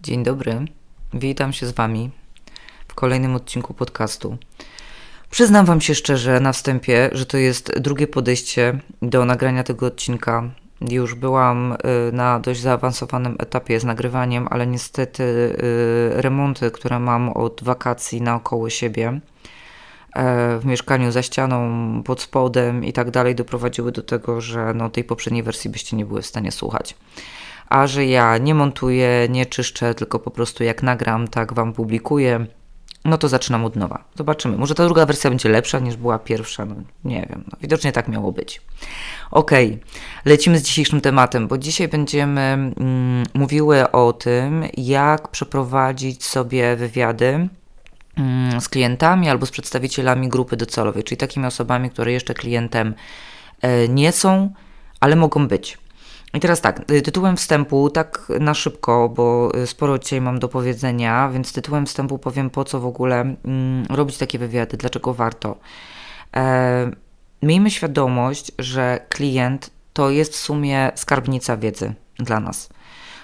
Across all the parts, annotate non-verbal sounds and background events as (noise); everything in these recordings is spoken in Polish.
Dzień dobry, witam się z Wami w kolejnym odcinku podcastu. Przyznam Wam się szczerze na wstępie, że to jest drugie podejście do nagrania tego odcinka. Już byłam y, na dość zaawansowanym etapie z nagrywaniem, ale niestety y, remonty, które mam od wakacji naokoło siebie, e, w mieszkaniu za ścianą, pod spodem i tak dalej, doprowadziły do tego, że no, tej poprzedniej wersji byście nie były w stanie słuchać a że ja nie montuję, nie czyszczę, tylko po prostu jak nagram, tak Wam publikuję, no to zaczynam od nowa. Zobaczymy. Może ta druga wersja będzie lepsza niż była pierwsza, no nie wiem. No, widocznie tak miało być. Ok, lecimy z dzisiejszym tematem, bo dzisiaj będziemy mm, mówiły o tym, jak przeprowadzić sobie wywiady mm, z klientami albo z przedstawicielami grupy docelowej, czyli takimi osobami, które jeszcze klientem e, nie są, ale mogą być. I teraz tak, y, tytułem wstępu, tak na szybko, bo y, sporo dzisiaj mam do powiedzenia, więc tytułem wstępu powiem, po co w ogóle mm, robić takie wywiady, dlaczego warto. E, miejmy świadomość, że klient to jest w sumie skarbnica wiedzy dla nas.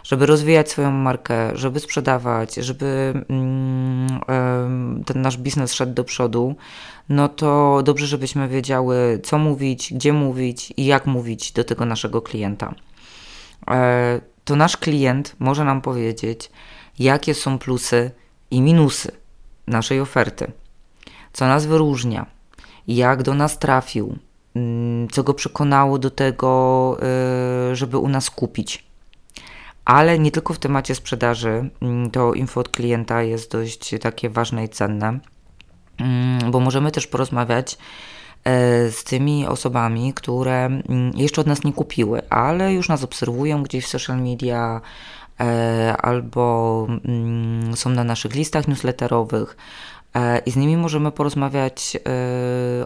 Żeby rozwijać swoją markę, żeby sprzedawać, żeby mm, ten nasz biznes szedł do przodu, no to dobrze, żebyśmy wiedziały, co mówić, gdzie mówić i jak mówić do tego naszego klienta. E, to nasz klient może nam powiedzieć, jakie są plusy i minusy naszej oferty, co nas wyróżnia, jak do nas trafił, mm, co go przekonało do tego, e, żeby u nas kupić. Ale nie tylko w temacie sprzedaży, mm, to info od klienta jest dość takie ważne i cenne, mm, bo możemy też porozmawiać z tymi osobami, które mm, jeszcze od nas nie kupiły, ale już nas obserwują gdzieś w social media e, albo mm, są na naszych listach newsletterowych. E, I z nimi możemy porozmawiać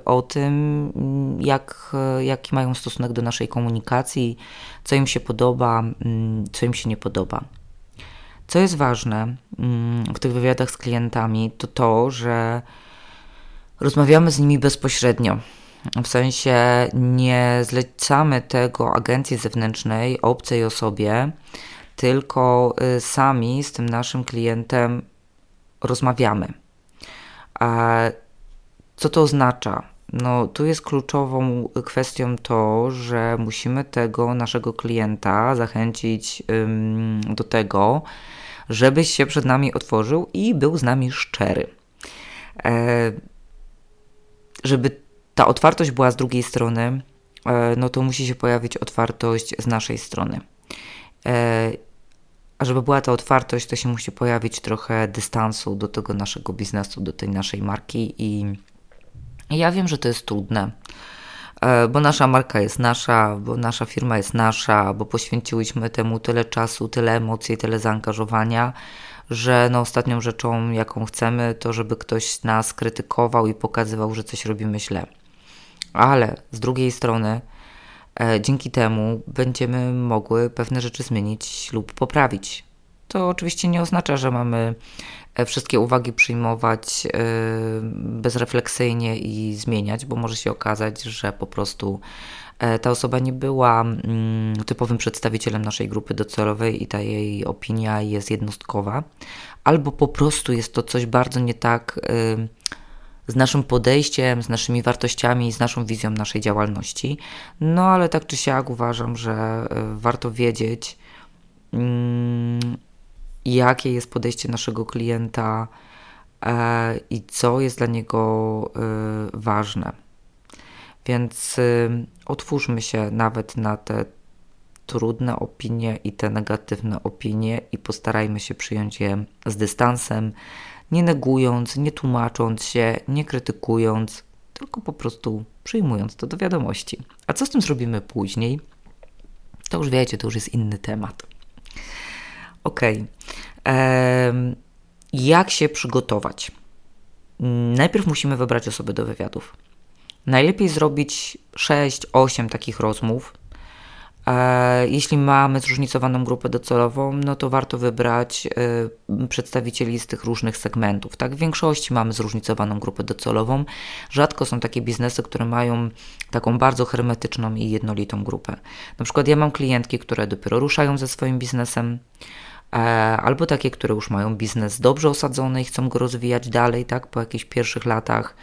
o tym, jak, jaki mają stosunek do naszej komunikacji, co im się podoba, mm, co im się nie podoba. Co jest ważne w tych wywiadach z klientami, to to, że Rozmawiamy z nimi bezpośrednio. W sensie nie zlecamy tego agencji zewnętrznej, obcej osobie, tylko y, sami z tym naszym klientem rozmawiamy. A co to oznacza? No, tu jest kluczową kwestią to, że musimy tego naszego klienta zachęcić ym, do tego, żebyś się przed nami otworzył i był z nami szczery. E, żeby ta otwartość była z drugiej strony, e, no to musi się pojawić otwartość z naszej strony. E, a żeby była ta otwartość, to się musi pojawić trochę dystansu do tego naszego biznesu, do tej naszej marki i ja wiem, że to jest trudne, e, bo nasza marka jest nasza, bo nasza firma jest nasza, bo poświęciłyśmy temu tyle czasu, tyle emocji, tyle zaangażowania, że no ostatnią rzeczą, jaką chcemy, to żeby ktoś nas krytykował i pokazywał, że coś robimy źle. Ale z drugiej strony, e, dzięki temu będziemy mogły pewne rzeczy zmienić lub poprawić. To oczywiście nie oznacza, że mamy e, wszystkie uwagi przyjmować e, bezrefleksyjnie i zmieniać, bo może się okazać, że po prostu E, ta osoba nie była mm, typowym przedstawicielem naszej grupy docelowej i ta jej opinia jest jednostkowa, albo po prostu jest to coś bardzo nie tak z naszym podejściem, z naszymi wartościami, z naszą wizją naszej działalności. No ale tak czy siak uważam, że warto wiedzieć, mm, jakie jest podejście naszego klienta e, i co jest dla niego y, ważne. Więc y, otwórzmy się nawet na te trudne opinie i te negatywne opinie i postarajmy się przyjąć je z dystansem, nie negując, nie tłumacząc się, nie krytykując, tylko po prostu przyjmując to do wiadomości. A co z tym zrobimy później? To już wiecie, to już jest inny temat. Ok. Jak się przygotować? Najpierw musimy wybrać osoby do wywiadów. Najlepiej zrobić 6-8 takich rozmów. E, jeśli mamy zróżnicowaną grupę docelową, no to warto wybrać e, przedstawicieli z tych różnych segmentów. Tak, w większości mamy zróżnicowaną grupę docelową. Rzadko są takie biznesy, które mają taką bardzo hermetyczną i jednolitą grupę. Na przykład ja mam klientki, które dopiero ruszają ze swoim biznesem, albo takie, które już mają biznes dobrze osadzony i chcą go rozwijać dalej, tak, po jakichś pierwszych latach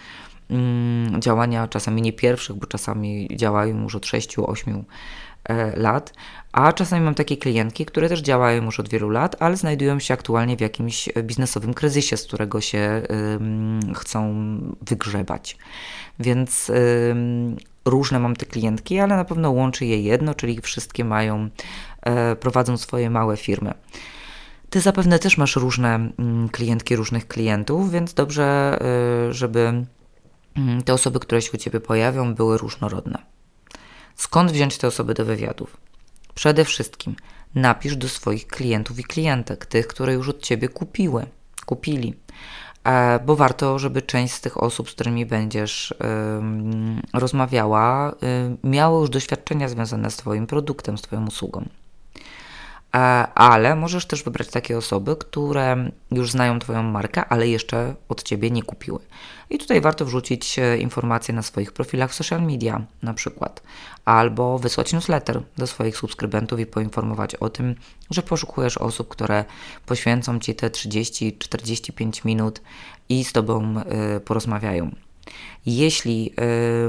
mm, działania, czasami nie pierwszych, bo czasami działają już od 6-8 e, lat, a czasami mam takie klientki, które też działają już od wielu lat, ale znajdują się aktualnie w jakimś biznesowym kryzysie, z którego się chcą wygrzebać. Więc różne mam te klientki, ale na pewno łączy je jedno, czyli wszystkie mają, e, prowadzą swoje małe firmy. Ty zapewne też masz różne mm, klientki, różnych klientów, więc dobrze, e, żeby mm, te osoby, które się u Ciebie pojawią, były różnorodne. Skąd wziąć te osoby do wywiadów? Przede wszystkim napisz do swoich klientów i klientek, tych, które już od Ciebie kupiły, kupili. E, bo warto, żeby część z tych osób, z którymi będziesz rozmawiała, miało już doświadczenia związane z Twoim produktem, z Twoją usługą. E, ale możesz też wybrać takie osoby, które już znają Twoją markę, ale jeszcze od Ciebie nie kupiły. I tutaj warto wrzucić e, informacje na swoich profilach w social media, na przykład, albo wysłać newsletter do swoich subskrybentów i poinformować o tym, że poszukujesz osób, które poświęcą Ci te 30-45 minut i z Tobą y, porozmawiają. Jeśli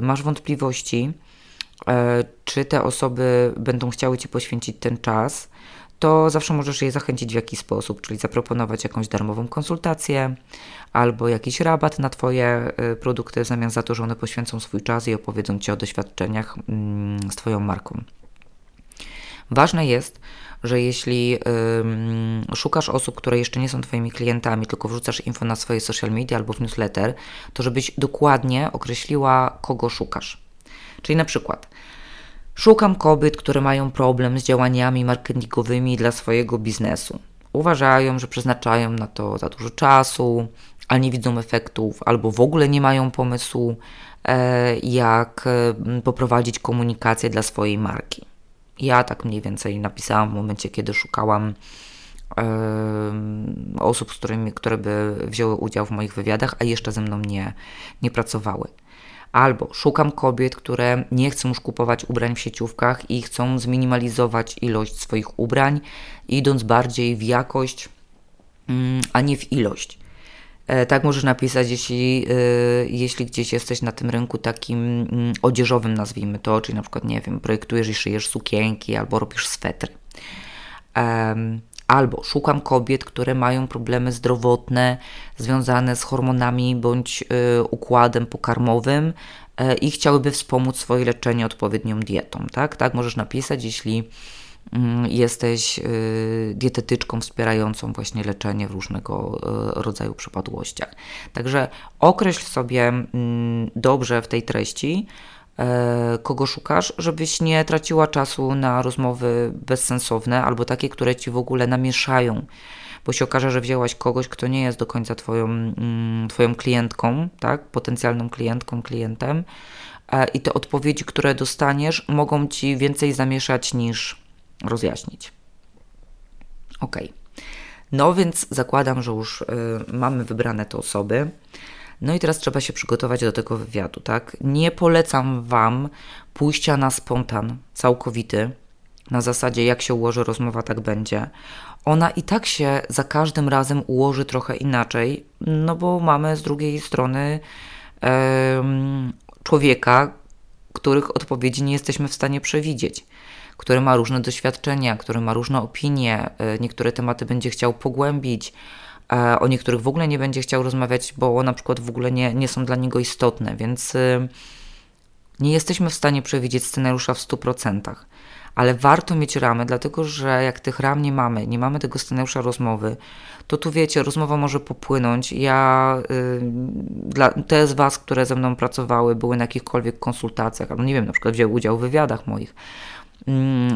masz wątpliwości, czy te osoby będą chciały Ci poświęcić ten czas, to zawsze możesz je zachęcić w jakiś sposób, czyli zaproponować jakąś darmową konsultację albo jakiś rabat na Twoje y, produkty w zamian za to, że one poświęcą swój czas i opowiedzą Ci o doświadczeniach mm, z Twoją marką. Ważne jest, że jeśli szukasz osób, które jeszcze nie są Twoimi klientami, tylko wrzucasz info na swoje social media albo w newsletter, to żebyś dokładnie określiła, kogo szukasz. Czyli na przykład Szukam kobiet, które mają problem z działaniami marketingowymi dla swojego biznesu. Uważają, że przeznaczają na to za dużo czasu, ale nie widzą efektów, albo w ogóle nie mają pomysłu, e, jak e, poprowadzić komunikację dla swojej marki. Ja tak mniej więcej napisałam w momencie, kiedy szukałam osób, z którymi, które by wzięły udział w moich wywiadach, a jeszcze ze mną nie, nie pracowały. Albo szukam kobiet, które nie chcą już kupować ubrań w sieciówkach i chcą zminimalizować ilość swoich ubrań, idąc bardziej w jakość, mm, a nie w ilość. E, tak możesz napisać, jeśli, e, jeśli gdzieś jesteś na tym rynku takim mm, odzieżowym, nazwijmy to, czyli na przykład, nie wiem, projektujesz i szyjesz sukienki albo robisz swetry. Albo szukam kobiet, które mają problemy zdrowotne związane z hormonami bądź y, układem pokarmowym y, i chciałyby wspomóc swoje leczenie odpowiednią dietą. Tak, tak możesz napisać, jeśli y, jesteś dietetyczką wspierającą właśnie leczenie w różnego rodzaju przypadłościach. Także określ sobie mm, dobrze w tej treści, E, kogo szukasz, żebyś nie traciła czasu na rozmowy bezsensowne albo takie, które ci w ogóle namieszają, bo się okaże, że wzięłaś kogoś, kto nie jest do końca twoją, mm, twoją klientką, tak? potencjalną klientką, klientem e, i te odpowiedzi, które dostaniesz, mogą ci więcej zamieszać niż rozjaśnić. Ok. No więc zakładam, że już y, mamy wybrane te osoby. No i teraz trzeba się przygotować do tego wywiadu, tak? Nie polecam Wam pójścia na spontan całkowity, na zasadzie jak się ułoży rozmowa, tak będzie. Ona i tak się za każdym razem ułoży trochę inaczej, no bo mamy z drugiej strony człowieka, których odpowiedzi nie jesteśmy w stanie przewidzieć, który ma różne doświadczenia, który ma różne opinie, e, niektóre tematy będzie chciał pogłębić, o niektórych w ogóle nie będzie chciał rozmawiać, bo na przykład w ogóle nie, nie są dla niego istotne, więc y, nie jesteśmy w stanie przewidzieć scenariusza w 100%. Ale warto mieć ramy, dlatego że jak tych ram nie mamy, nie mamy tego scenariusza rozmowy, to tu wiecie, rozmowa może popłynąć. Ja, y, dla te z Was, które ze mną pracowały, były na jakichkolwiek konsultacjach, albo nie wiem, na przykład wzięły udział w wywiadach moich,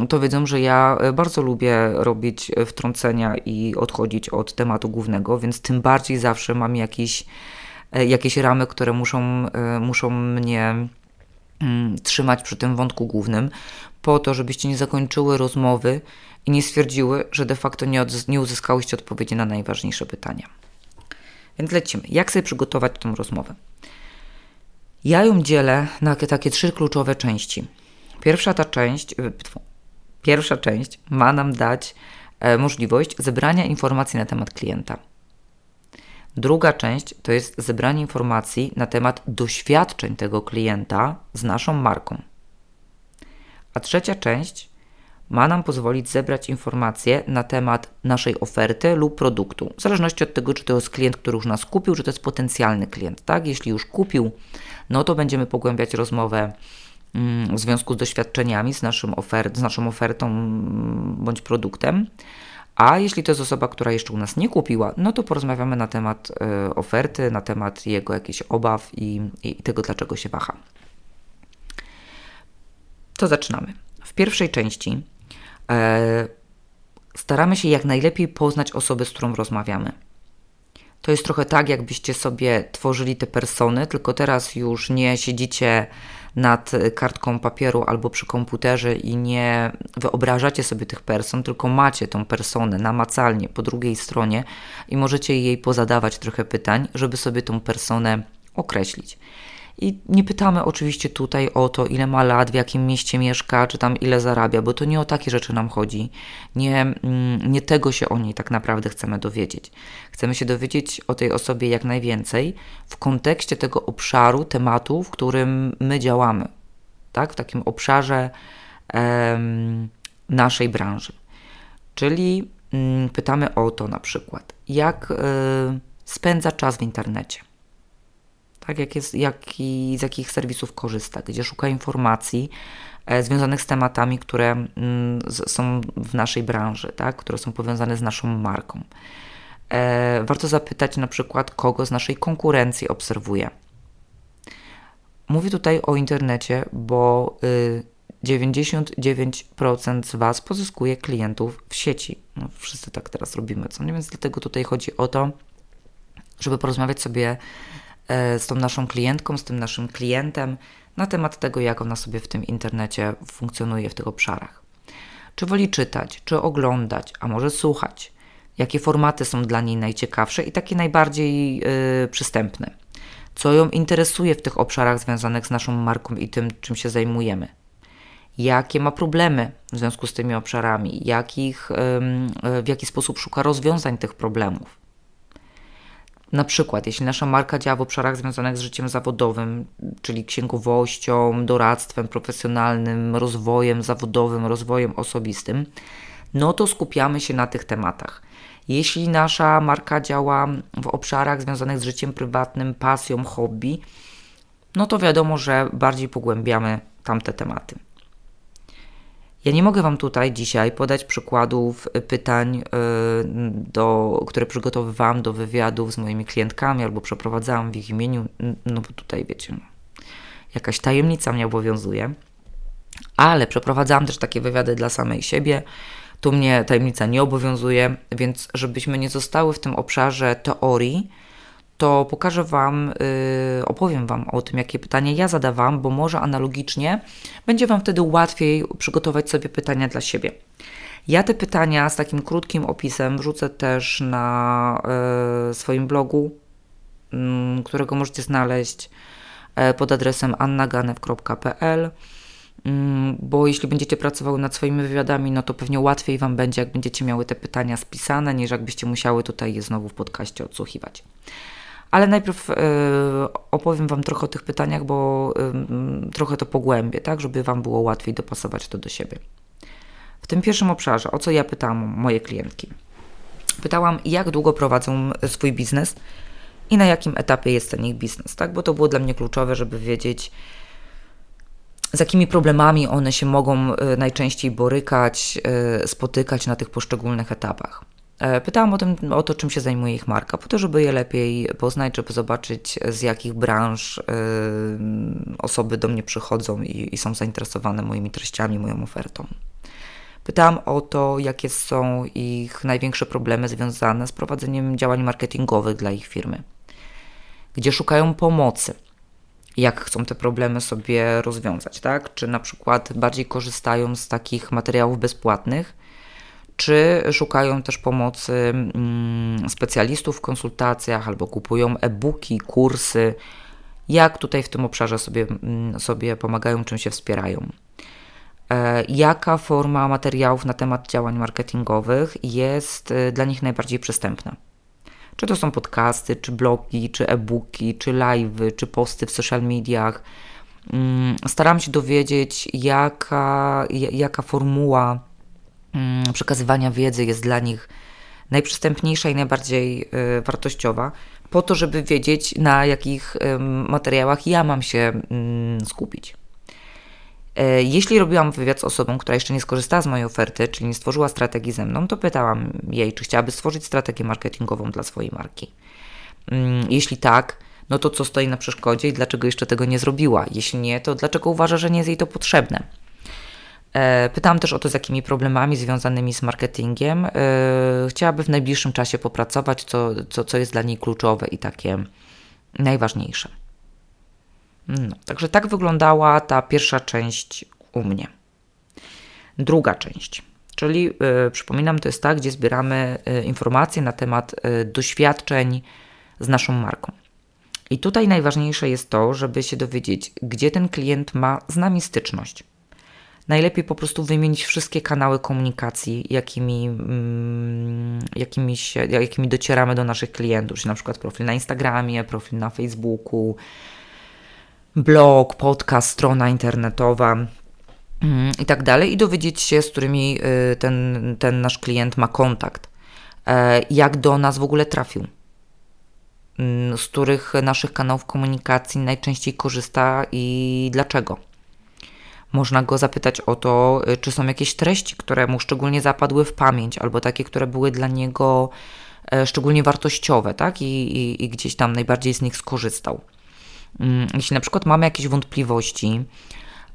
to wiedzą, że ja e, bardzo lubię robić e, wtrącenia i odchodzić od tematu głównego, więc tym bardziej zawsze mam jakieś, e, jakieś ramy, które muszą, muszą mnie mm, trzymać przy tym wątku głównym, po to, żebyście nie zakończyły rozmowy i nie stwierdziły, że de facto nie, nie uzyskałyście odpowiedzi na najważniejsze pytania. Więc lecimy. Jak sobie przygotować tę rozmowę? Ja ją dzielę na takie trzy kluczowe części. Pierwsza ta część, y, pierwsza część ma nam dać e, możliwość zebrania informacji na temat klienta. Druga część to jest zebranie informacji na temat doświadczeń tego klienta z naszą marką. A trzecia część ma nam pozwolić zebrać informacje na temat naszej oferty lub produktu, w zależności od tego, czy to jest klient, który już nas kupił, czy to jest potencjalny klient. Tak? Jeśli już kupił, no to będziemy pogłębiać rozmowę w związku z doświadczeniami z, naszym ofert, z naszą ofertą mm, bądź produktem. A jeśli to jest osoba, która jeszcze u nas nie kupiła, no to porozmawiamy na temat y, oferty, na temat jego jakichś obaw i, i tego, dlaczego się waha. To zaczynamy. W pierwszej części e, staramy się jak najlepiej poznać osobę, z którą rozmawiamy. To jest trochę tak, jakbyście sobie tworzyli te persony, tylko teraz już nie siedzicie nad kartką papieru albo przy komputerze i nie wyobrażacie sobie tych person, tylko macie tą personę namacalnie po drugiej stronie i możecie jej pozadawać trochę pytań, żeby sobie tą personę określić. I nie pytamy oczywiście tutaj o to, ile ma lat, w jakim mieście mieszka, czy tam ile zarabia, bo to nie o takie rzeczy nam chodzi. Nie, mm, nie tego się o niej tak naprawdę chcemy dowiedzieć. Chcemy się dowiedzieć o tej osobie jak najwięcej w kontekście tego obszaru, tematu, w którym my działamy. Tak? W takim obszarze em, naszej branży. Czyli mm, pytamy o to na przykład, jak y, spędza czas w internecie tak, jak jest, jak i z jakich serwisów korzysta, gdzie szuka informacji e, związanych z tematami, które mm, są w naszej branży, tak, które są powiązane z naszą marką. E, warto zapytać na przykład, kogo z naszej konkurencji obserwuje. Mówię tutaj o internecie, bo y, 99% z Was pozyskuje klientów w sieci. No, wszyscy tak teraz robimy, co nie? Więc dlatego tutaj chodzi o to, żeby porozmawiać sobie z tą naszą klientką, z tym naszym klientem na temat tego, jak ona sobie w tym internecie funkcjonuje w tych obszarach. Czy woli czytać, czy oglądać, a może słuchać? Jakie formaty są dla niej najciekawsze i takie najbardziej yy, przystępne? Co ją interesuje w tych obszarach związanych z naszą marką i tym, czym się zajmujemy? Jakie ma problemy w związku z tymi obszarami? Jakich, yy, w jaki sposób szuka rozwiązań tych problemów? Na przykład, jeśli nasza marka działa w obszarach związanych z życiem zawodowym, czyli księgowością, doradztwem profesjonalnym, rozwojem zawodowym, rozwojem osobistym, no to skupiamy się na tych tematach. Jeśli nasza marka działa w obszarach związanych z życiem prywatnym, pasją, hobby, no to wiadomo, że bardziej pogłębiamy tamte tematy. Ja nie mogę Wam tutaj dzisiaj podać przykładów y, pytań, y, do, które przygotowywałam do wywiadów z moimi klientkami albo przeprowadzałam w ich imieniu, no bo tutaj wiecie, no, jakaś tajemnica mnie obowiązuje, ale przeprowadzałam też takie wywiady dla samej siebie. Tu mnie tajemnica nie obowiązuje, więc żebyśmy nie zostały w tym obszarze teorii, to pokażę Wam, yy, opowiem Wam o tym, jakie pytania ja zadawałam, bo może analogicznie będzie Wam wtedy łatwiej przygotować sobie pytania dla siebie. Ja te pytania z takim krótkim opisem wrzucę też na yy, swoim blogu, yy, którego możecie znaleźć yy, pod adresem annaganew.pl mm, bo jeśli będziecie pracowały nad swoimi wywiadami, no to pewnie łatwiej Wam będzie, jak będziecie miały te pytania spisane, niż jakbyście musiały tutaj je znowu w podcaście odsłuchiwać. Ale najpierw y, opowiem Wam trochę o tych pytaniach, bo trochę to pogłębię, tak, żeby Wam było łatwiej dopasować to do siebie. W tym pierwszym obszarze, o co ja pytałam moje klientki? Pytałam, jak długo prowadzą swój biznes i na jakim etapie jest ten ich biznes, tak? Bo to było dla mnie kluczowe, żeby wiedzieć, z jakimi problemami one się mogą najczęściej borykać, spotykać na tych poszczególnych etapach. E, pytałam o, tym, o to, czym się zajmuje ich marka, po to, żeby je lepiej poznać, żeby zobaczyć, z jakich branż y, osoby do mnie przychodzą i, i są zainteresowane moimi treściami, moją ofertą. Pytałam o to, jakie są ich największe problemy związane z prowadzeniem działań marketingowych dla ich firmy, gdzie szukają pomocy, jak chcą te problemy sobie rozwiązać, tak? Czy na przykład bardziej korzystają z takich materiałów bezpłatnych, czy szukają też pomocy mm, specjalistów w konsultacjach albo kupują e-booki, kursy, jak tutaj w tym obszarze sobie, mm, sobie pomagają, czym się wspierają. e, jaka forma materiałów na temat działań marketingowych jest e, dla nich najbardziej przystępna. Czy to są podcasty, czy blogi, czy e-booki, czy live'y, czy posty w social mediach. Mm, staram się dowiedzieć, jaka, jaka formuła przekazywania wiedzy jest dla nich najprzystępniejsza i najbardziej wartościowa, po to, żeby wiedzieć, na jakich materiałach ja mam się mm, skupić. E, jeśli robiłam wywiad z osobą, która jeszcze nie skorzystała z mojej oferty, czyli nie stworzyła strategii ze mną, to pytałam jej, czy chciałaby stworzyć strategię marketingową dla swojej marki. Mm, jeśli tak, no to co stoi na przeszkodzie i dlaczego jeszcze tego nie zrobiła? Jeśli nie, to dlaczego uważa, że nie jest jej to potrzebne? E, pytałam też o to, z jakimi problemami związanymi z marketingiem e, chciałaby w najbliższym czasie popracować, co, co, co jest dla niej kluczowe i takie najważniejsze. No, także tak wyglądała ta pierwsza część u mnie. Druga część, czyli y, przypominam, to jest ta, gdzie zbieramy informacje na temat doświadczeń z naszą marką. I tutaj najważniejsze jest to, żeby się dowiedzieć, gdzie ten klient ma z nami styczność. Najlepiej po prostu wymienić wszystkie kanały komunikacji, jakimi, mm, jakimi, się, jakimi docieramy do naszych klientów, czyli na przykład profil na Instagramie, profil na Facebooku, blog, podcast, strona internetowa mm, i tak dalej, i dowiedzieć się, z którymi y, ten, ten nasz klient ma kontakt, e, jak do nas w ogóle trafił, mm, z których naszych kanałów komunikacji najczęściej korzysta i dlaczego. Można go zapytać o to, y, czy są jakieś treści, które mu szczególnie zapadły w pamięć, albo takie, które były dla niego e, szczególnie wartościowe, tak? I, i, i gdzieś tam najbardziej z nich skorzystał. Mm, jeśli na przykład mamy jakieś wątpliwości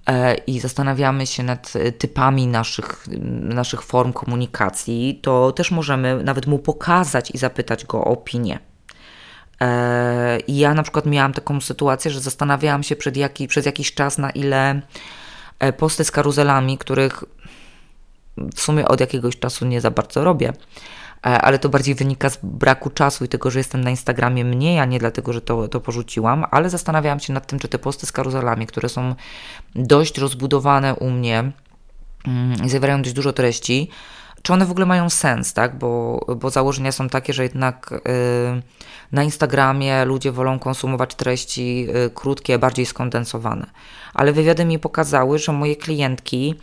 e, i zastanawiamy się nad e, typami naszych, naszych form komunikacji, to też możemy nawet mu pokazać i zapytać go o opinię. I ja na przykład miałam taką sytuację, że zastanawiałam się przed jaki, przez jakiś czas, na ile posty z karuzelami, których w sumie od jakiegoś czasu nie za bardzo robię, E, ale to bardziej wynika z braku czasu i tego, że jestem na Instagramie mniej, a nie dlatego, że to, to porzuciłam, ale zastanawiałam się nad tym, czy te posty z karuzelami, które są dość rozbudowane u mnie mm, i zawierają dość dużo treści, czy one w ogóle mają sens, tak? Bo, bo założenia są takie, że jednak yy, na Instagramie ludzie wolą konsumować treści yy, krótkie, bardziej skondensowane. Ale wywiady mi pokazały, że moje klientki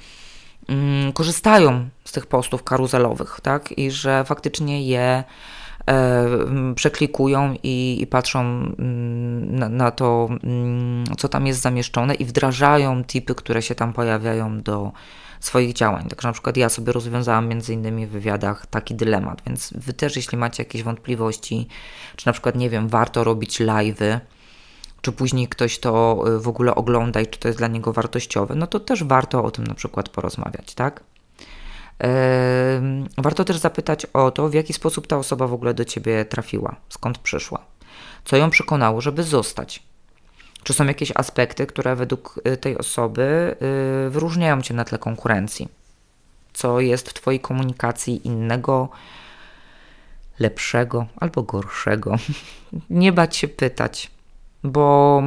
mm, korzystają z tych postów karuzelowych, tak? I że faktycznie je e, przeklikują i, i patrzą mm, na, na, to, mm, co tam jest zamieszczone i wdrażają tipy, które się tam pojawiają do swoich działań. Także na przykład ja sobie rozwiązałam między innymi w wywiadach taki dylemat, więc wy też jeśli macie jakieś wątpliwości, czy na przykład nie wiem, warto robić live'y, czy później ktoś to y, w ogóle ogląda i czy to jest dla niego wartościowe, no to też warto o tym na przykład porozmawiać, tak? Warto też zapytać o to, w jaki sposób ta osoba w ogóle do ciebie trafiła, skąd przyszła, co ją przekonało, żeby zostać. Czy są jakieś aspekty, które według y, tej osoby y, wyróżniają cię na tle konkurencji? Co jest w Twojej komunikacji innego, lepszego albo gorszego? (laughs) Nie bać się pytać bo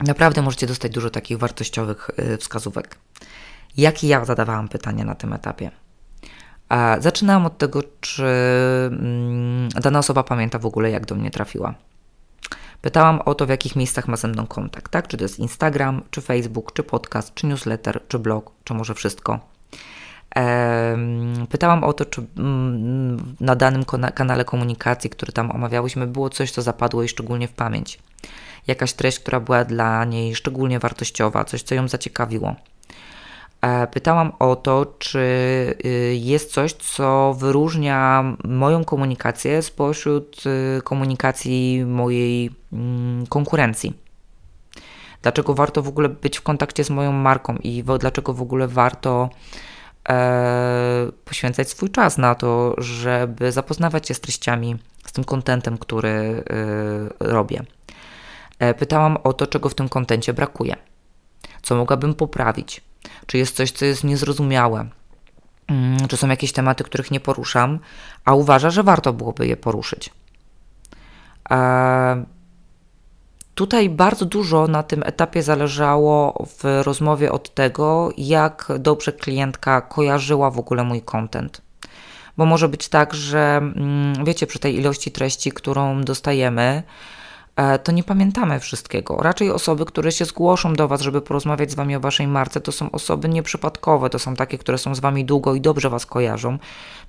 naprawdę możecie dostać dużo takich wartościowych y, wskazówek. Jakie ja zadawałam pytania na tym etapie? Zaczynałam od tego, czy mm, dana osoba pamięta w ogóle, jak do mnie trafiła. Pytałam o to, w jakich miejscach ma ze mną kontakt, tak? Czy to jest Instagram, czy Facebook, czy podcast, czy newsletter, czy blog, czy może wszystko. Pytałam o to, czy mm, na danym kanale komunikacji, który tam omawiałyśmy, było coś, co zapadło jej szczególnie w pamięć. Jakaś treść, która była dla niej szczególnie wartościowa, coś, co ją zaciekawiło. E, pytałam o to, czy y, jest coś, co wyróżnia moją komunikację spośród y, komunikacji mojej mm, konkurencji. Dlaczego warto w ogóle być w kontakcie z moją marką i dlaczego w ogóle warto e, poświęcać swój czas na to, żeby zapoznawać się z treściami, z tym kontentem, który e, robię. E, pytałam o to, czego w tym kontencie brakuje, co mogłabym poprawić, czy jest coś, co jest niezrozumiałe, mm, czy są jakieś tematy, których nie poruszam, a uważa, że warto byłoby je poruszyć. E, Tutaj bardzo dużo na tym etapie zależało w rozmowie od tego, jak dobrze klientka kojarzyła w ogóle mój content. Bo może być tak, że mm, wiecie, przy tej ilości treści, którą dostajemy, to nie pamiętamy wszystkiego. Raczej osoby, które się zgłoszą do Was, żeby porozmawiać z Wami o Waszej marce, to są osoby nieprzypadkowe, to są takie, które są z Wami długo i dobrze Was kojarzą,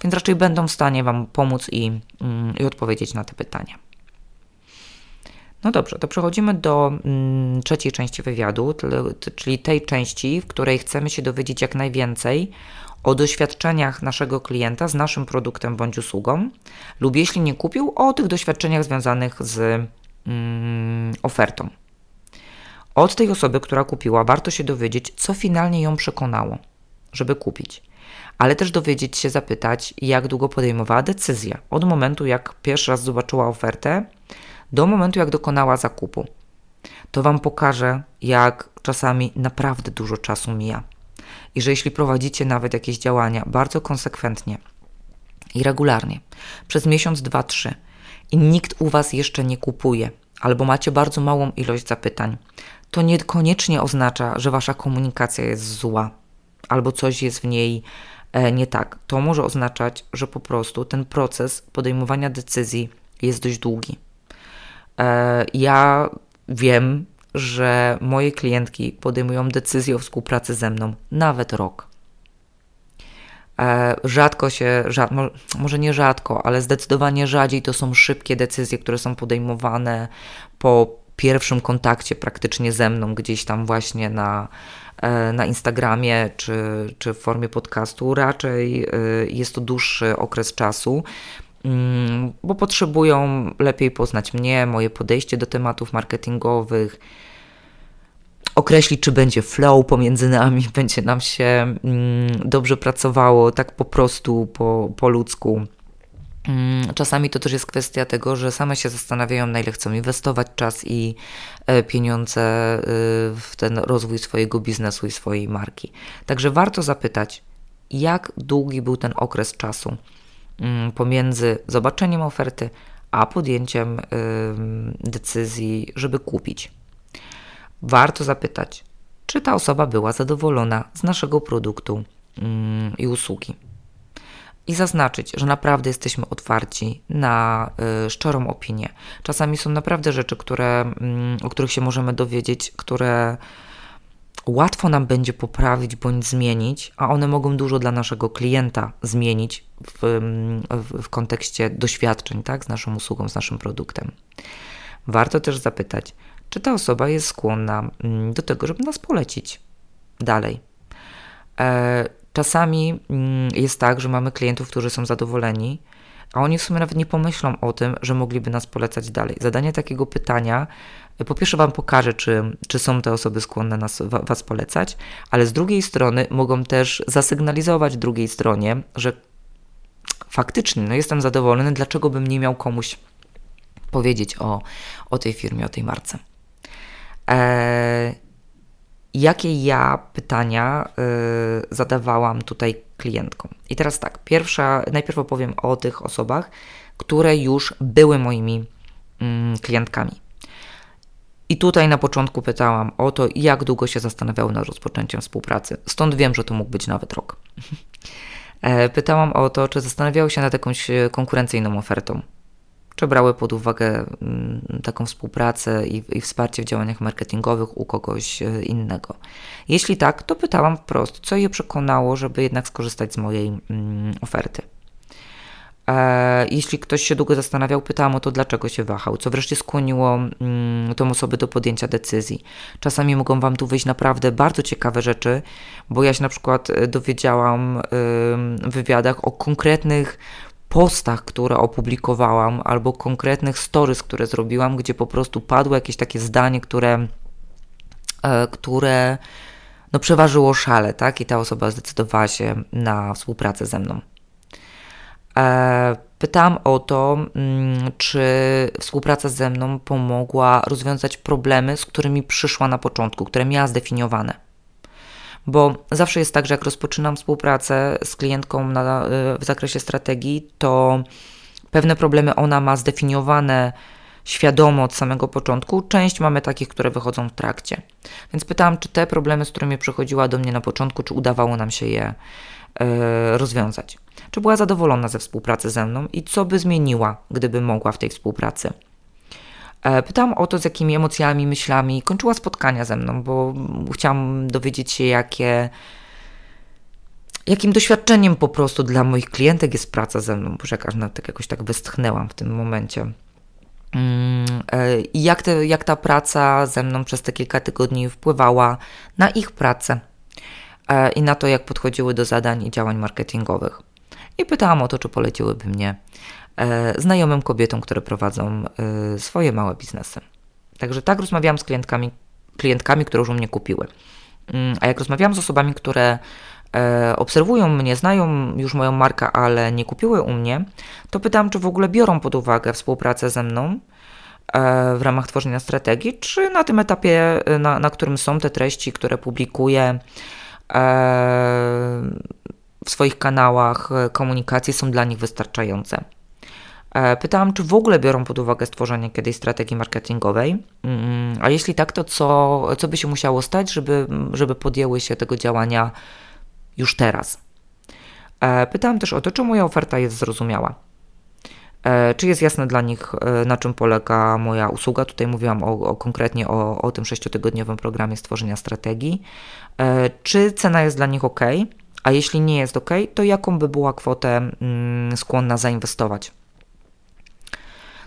więc raczej będą w stanie Wam pomóc i, mm, i odpowiedzieć na te pytania. No dobrze, to przechodzimy do mm, trzeciej części wywiadu, czyli tej części, w której chcemy się dowiedzieć jak najwięcej o doświadczeniach naszego klienta z naszym produktem bądź usługą, lub jeśli nie kupił, o tych doświadczeniach związanych z ofertą. Od tej osoby, która kupiła, warto się dowiedzieć, co finalnie ją przekonało, żeby kupić. Ale też dowiedzieć się, zapytać, jak długo podejmowała decyzję. Od momentu, jak pierwszy raz zobaczyła ofertę, do momentu, jak dokonała zakupu. To Wam pokaże, jak czasami naprawdę dużo czasu mija. I że jeśli prowadzicie nawet jakieś działania bardzo konsekwentnie i regularnie, przez miesiąc, dwa, trzy, i nikt u Was jeszcze nie kupuje, albo macie bardzo małą ilość zapytań, to niekoniecznie oznacza, że Wasza komunikacja jest zła, albo coś jest w niej e, nie tak. To może oznaczać, że po prostu ten proces podejmowania decyzji jest dość długi. E, ja wiem, że moje klientki podejmują decyzję o współpracy ze mną nawet rok. E, rzadko się, rzad, może nie rzadko, ale zdecydowanie rzadziej to są szybkie decyzje, które są podejmowane po pierwszym kontakcie praktycznie ze mną, gdzieś tam właśnie na, e, na Instagramie czy, czy w formie podcastu. Raczej jest to dłuższy okres czasu. Mm, bo potrzebują lepiej poznać mnie, moje podejście do tematów marketingowych, określić, czy będzie flow pomiędzy nami, (laughs) będzie nam się mm, dobrze pracowało, tak po prostu, po, po ludzku. Mm, czasami to też jest kwestia tego, że same się zastanawiają, na ile chcą inwestować czas i e, pieniądze e, w ten rozwój swojego biznesu i swojej marki. Także warto zapytać, jak długi był ten okres czasu Mm, pomiędzy zobaczeniem oferty a podjęciem decyzji, żeby kupić. Warto zapytać, czy ta osoba była zadowolona z naszego produktu mm, i usługi. I zaznaczyć, że naprawdę jesteśmy otwarci na y, szczerą opinię. Czasami są naprawdę rzeczy, które, mm, o których się możemy dowiedzieć, które łatwo nam będzie poprawić bądź zmienić, a one mogą dużo dla naszego klienta zmienić w, w, w kontekście doświadczeń tak, z naszą usługą, z naszym produktem. Warto też zapytać, czy ta osoba jest skłonna mm, do tego, żeby nas polecić dalej. E, czasami mm, jest tak, że mamy klientów, którzy są zadowoleni, a oni w sumie nawet nie pomyślą o tym, że mogliby nas polecać dalej. Zadanie takiego pytania po pierwsze Wam pokażę, czy, czy są te osoby skłonne nas, Was polecać, ale z drugiej strony mogą też zasygnalizować drugiej stronie, że faktycznie no jestem zadowolony, dlaczego bym nie miał komuś powiedzieć o, o tej firmie, o tej marce. Eee, jakie ja pytania y, zadawałam tutaj klientkom? I teraz tak, pierwsza, najpierw opowiem o tych osobach, które już były moimi mm, klientkami. I tutaj na początku pytałam o to, jak długo się zastanawiały nad rozpoczęciem współpracy. Stąd wiem, że to mógł być nawet rok. (laughs) E, pytałam o to, czy zastanawiały się nad jakąś e, konkurencyjną ofertą. Czy brały pod uwagę mm, taką współpracę i, i wsparcie w działaniach marketingowych u kogoś e, innego? Jeśli tak, to pytałam wprost, co je przekonało, żeby jednak skorzystać z mojej mm, oferty. E, jeśli ktoś się długo zastanawiał, pytałam o to, dlaczego się wahał, co wreszcie skłoniło mm, tą osobę do podjęcia decyzji. Czasami mogą Wam tu wyjść naprawdę bardzo ciekawe rzeczy, bo ja się na przykład e, dowiedziałam w wywiadach o konkretnych postach, które opublikowałam, albo konkretnych stories, które zrobiłam, gdzie po prostu padło jakieś takie zdanie, które, e, które no, przeważyło szale, tak? I ta osoba zdecydowała się na współpracę ze mną. E, pytałam o to, mm, czy współpraca ze mną pomogła rozwiązać problemy, z którymi przyszła na początku, które miała zdefiniowane. Bo zawsze jest tak, że jak rozpoczynam współpracę z klientką na, e, w zakresie strategii, to pewne problemy ona ma zdefiniowane świadome od samego początku. Część mamy takich, które wychodzą w trakcie. Więc pytałam, czy te problemy, z którymi przychodziła do mnie na początku, czy udawało nam się je e, rozwiązać. Czy była zadowolona ze współpracy ze mną i co by zmieniła, gdyby mogła w tej współpracy. E, pytałam o to, z jakimi emocjami, myślami kończyła spotkania ze mną, bo chciałam dowiedzieć się, jakie, jakim doświadczeniem po prostu dla moich klientek jest praca ze mną. Boże, jak tak jakoś tak westchnęłam w tym momencie. Mm, e, I jak, te, jak ta praca ze mną przez te kilka tygodni wpływała na ich pracę e, i na to, jak podchodziły do zadań i działań marketingowych. I pytałam o to, czy poleciłyby mnie znajomym kobietom, które prowadzą e, swoje małe biznesy. Także tak rozmawiałam z klientkami, klientkami, które już u mnie kupiły. Mm, a jak rozmawiałam z osobami, które e, obserwują mnie, znają już moją markę, ale nie kupiły u mnie, to pytałam, czy w ogóle biorą pod uwagę współpracę ze mną w ramach tworzenia strategii, czy na tym etapie, na, na którym są te treści, które publikuję w swoich kanałach komunikacji, są dla nich wystarczające. E, pytałam, czy w ogóle biorą pod uwagę stworzenie kiedyś strategii marketingowej, mm, a jeśli tak, to co, co by się musiało stać, żeby, żeby podjęły się tego działania już teraz. E, pytałam też o to, czy moja oferta jest zrozumiała. E, czy jest jasne dla nich, na czym polega moja usługa? Tutaj mówiłam o, o konkretnie o, o tym sześciotygodniowym programie stworzenia strategii. Czy cena jest dla nich ok? A jeśli nie jest ok, to jaką by była kwotę mm, skłonna zainwestować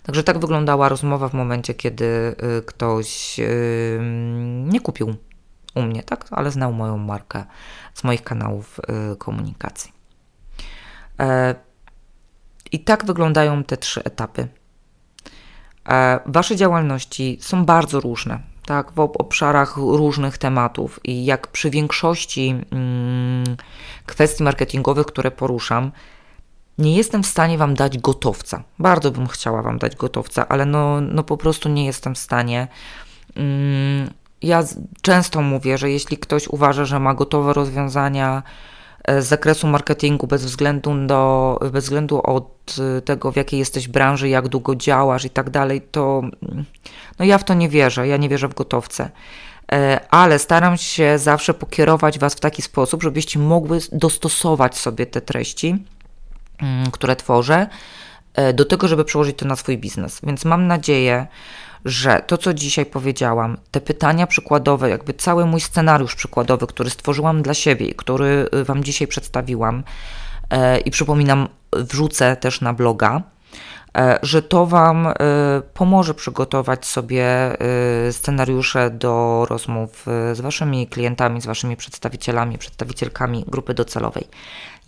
Także tak wyglądała rozmowa w momencie, kiedy y, ktoś y, nie kupił u mnie, tak, ale znał moją markę z moich kanałów y, komunikacji. E, I tak wyglądają te trzy etapy. E, wasze działalności są bardzo różne, tak, w obszarach różnych tematów i jak przy większości mm, kwestii marketingowych, które poruszam, nie jestem w stanie Wam dać gotowca. Bardzo bym chciała Wam dać gotowca, ale no, no po prostu nie jestem w stanie. Mm, ja często mówię, że jeśli ktoś uważa, że ma gotowe rozwiązania e, z zakresu marketingu bez względu, do, bez względu od e, tego, w jakiej jesteś branży, jak długo działasz i tak dalej, to mm, no ja w to nie wierzę. Ja nie wierzę w gotowce e, ale staram się zawsze pokierować Was w taki sposób, żebyście mogły dostosować sobie te treści które tworzę, e, do tego, żeby przełożyć to na swój biznes. Więc mam nadzieję, że to, co dzisiaj powiedziałam, te pytania przykładowe, jakby cały mój scenariusz przykładowy, który stworzyłam dla siebie i który y, Wam dzisiaj przedstawiłam, e, i przypominam, wrzucę też na bloga, e, że to Wam pomoże przygotować sobie scenariusze do rozmów z Waszymi klientami, z Waszymi przedstawicielami, przedstawicielkami grupy docelowej.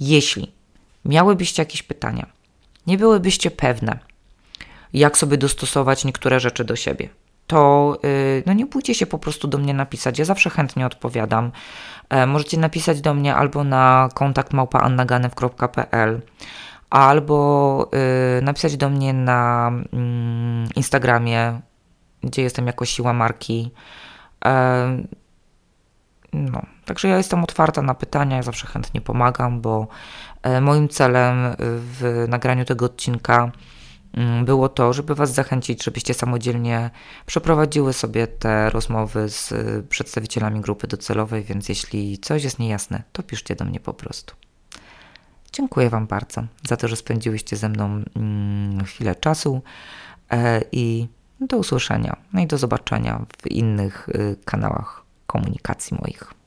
Jeśli miałybyście jakieś pytania, nie byłybyście pewne, jak sobie dostosować niektóre rzeczy do siebie, to yy, no nie bójcie się po prostu do mnie napisać. Ja zawsze chętnie odpowiadam. E, możecie napisać do mnie albo na kontakt małpaannaganew.pl albo yy, napisać do mnie na yy, Instagramie, gdzie jestem jako siła marki. E, no, także ja jestem otwarta na pytania, ja zawsze chętnie pomagam, bo e, moim celem w nagraniu tego odcinka mm, było to, żeby Was zachęcić, żebyście samodzielnie przeprowadziły sobie te rozmowy z przedstawicielami grupy docelowej, więc jeśli coś jest niejasne, to piszcie do mnie po prostu. Dziękuję Wam bardzo za to, że spędziłyście ze mną mm, chwilę czasu e, i do usłyszenia, no i do zobaczenia w innych kanałach komunikacji moich.